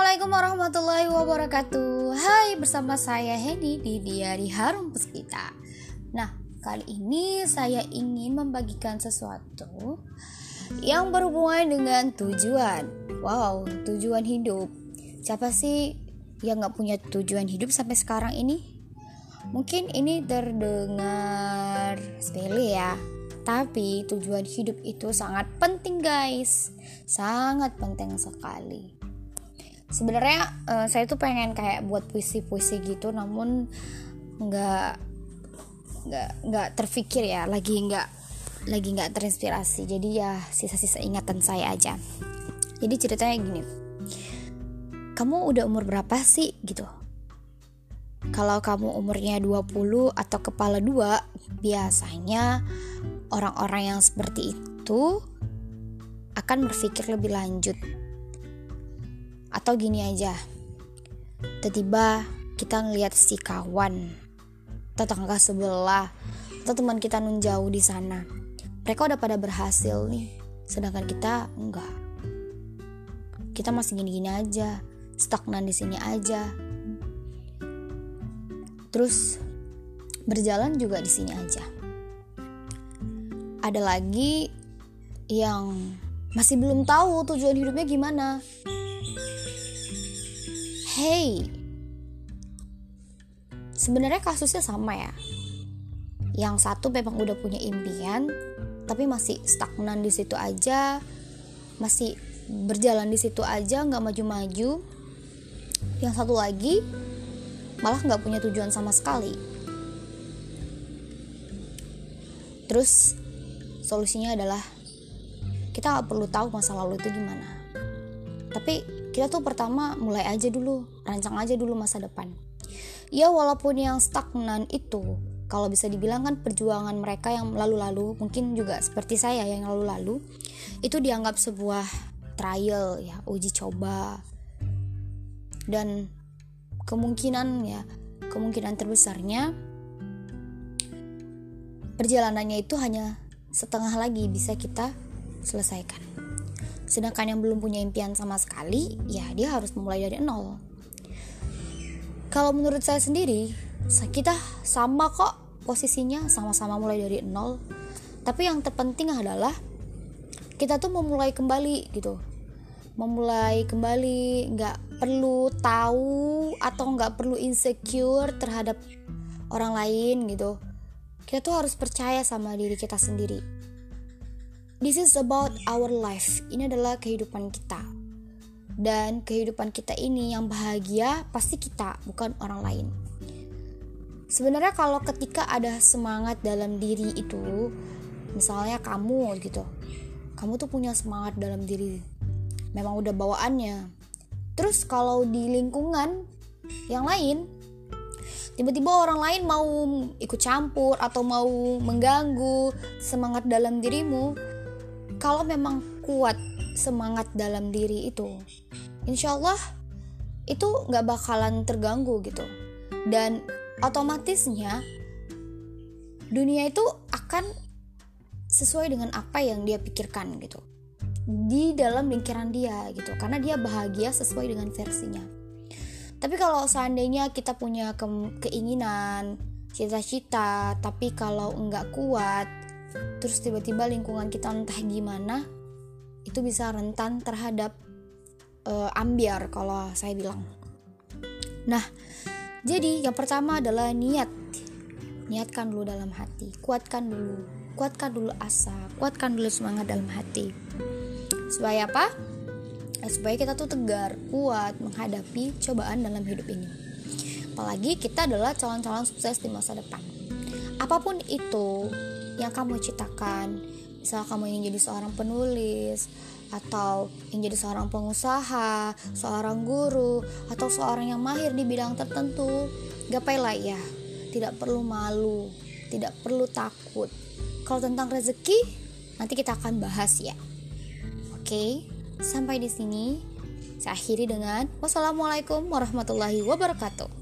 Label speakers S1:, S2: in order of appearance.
S1: Assalamualaikum warahmatullahi wabarakatuh. Hai bersama saya Henny di Diari Harum Puspita. Nah kali ini saya ingin membagikan sesuatu Yang berhubungan dengan tujuan. Wow tujuan hidup. Siapa sih yang gak punya tujuan hidup sampai sekarang ini? Mungkin ini terdengar sepele ya tapi tujuan hidup itu sangat penting guys. Sangat penting sekali sebenarnya uh, saya tuh pengen kayak buat puisi-puisi gitu namun nggak nggak nggak terfikir ya lagi nggak lagi nggak terinspirasi. Jadi ya sisa-sisa ingatan saya aja. Jadi ceritanya gini kamu udah umur berapa sih? Gitu. Kalau kamu umurnya 20 atau kepala dua biasanya orang-orang yang seperti itu akan berpikir lebih lanjut atau gini aja, tiba-tiba kita ngelihat si kawan, tetangga sebelah, atau teman kita nun jauh di sana. Mereka udah pada berhasil nih, sedangkan kita enggak. Kita masih gini-gini aja, stagnan di sini aja. Terus berjalan juga di sini aja. Ada lagi yang masih belum tahu tujuan hidupnya gimana hey. Sebenarnya kasusnya sama ya. Yang satu memang udah punya impian tapi masih stagnan di situ aja masih berjalan di situ aja nggak maju-maju. Yang satu lagi malah nggak punya tujuan sama sekali. Terus solusinya adalah kita nggak perlu tahu masa lalu itu gimana. Tapi kita tuh pertama mulai aja dulu rancang aja dulu masa depan. Ya walaupun yang stagnan itu kalau bisa dibilang kan perjuangan mereka yang lalu-lalu mungkin juga seperti saya yang lalu-lalu itu dianggap sebuah trial ya uji coba. Dan kemungkinan ya kemungkinan terbesarnya perjalanannya itu hanya setengah lagi bisa kita selesaikan Sedangkan yang belum punya impian sama sekali, ya dia harus memulai dari nol. Kalau menurut saya sendiri, kita sama kok posisinya, sama-sama mulai dari nol. Tapi yang terpenting adalah kita tuh memulai kembali gitu. Memulai kembali, nggak perlu tahu atau nggak perlu insecure terhadap orang lain gitu. Kita tuh harus percaya sama diri kita sendiri This is about our life. Ini adalah kehidupan kita. Dan kehidupan kita ini yang bahagia pasti kita, bukan orang lain. Sebenarnya kalau ketika ada semangat dalam diri itu, misalnya kamu gitu. Kamu tuh punya semangat dalam diri. Memang udah bawaannya. Terus kalau di lingkungan yang lain tiba-tiba orang lain mau ikut campur atau mau mengganggu semangat dalam dirimu kalau memang kuat semangat dalam diri itu insya Allah itu nggak bakalan terganggu gitu. Dan otomatisnya dunia itu akan sesuai dengan apa yang dia pikirkan gitu. Di dalam lingkaran dia gitu karena dia bahagia sesuai dengan versinya. Tapi kalau seandainya kita punya ke keinginan cita-cita tapi kalau nggak kuat terus tiba-tiba lingkungan kita entah gimana itu bisa rentan terhadap uh, ambiar kalau saya bilang. Nah jadi yang pertama adalah niat. Niatkan dulu dalam hati kuatkan dulu kuatkan dulu asa kuatkan dulu semangat dalam hati. Supaya apa? Ya, supaya kita tuh tegar kuat menghadapi cobaan dalam hidup ini. Apalagi kita adalah calon-calon sukses di masa depan. Apa pun itu yang kamu ciptakan misal kamu ingin jadi seorang penulis atau ingin jadi seorang pengusaha, seorang guru, atau seorang yang mahir di bidang tertentu, gapailah ya. Tidak perlu malu, tidak perlu takut. Kalau tentang rezeki, nanti kita akan bahas ya. Oke, sampai di sini. Saya akhiri dengan wassalamualaikum warahmatullahi wabarakatuh.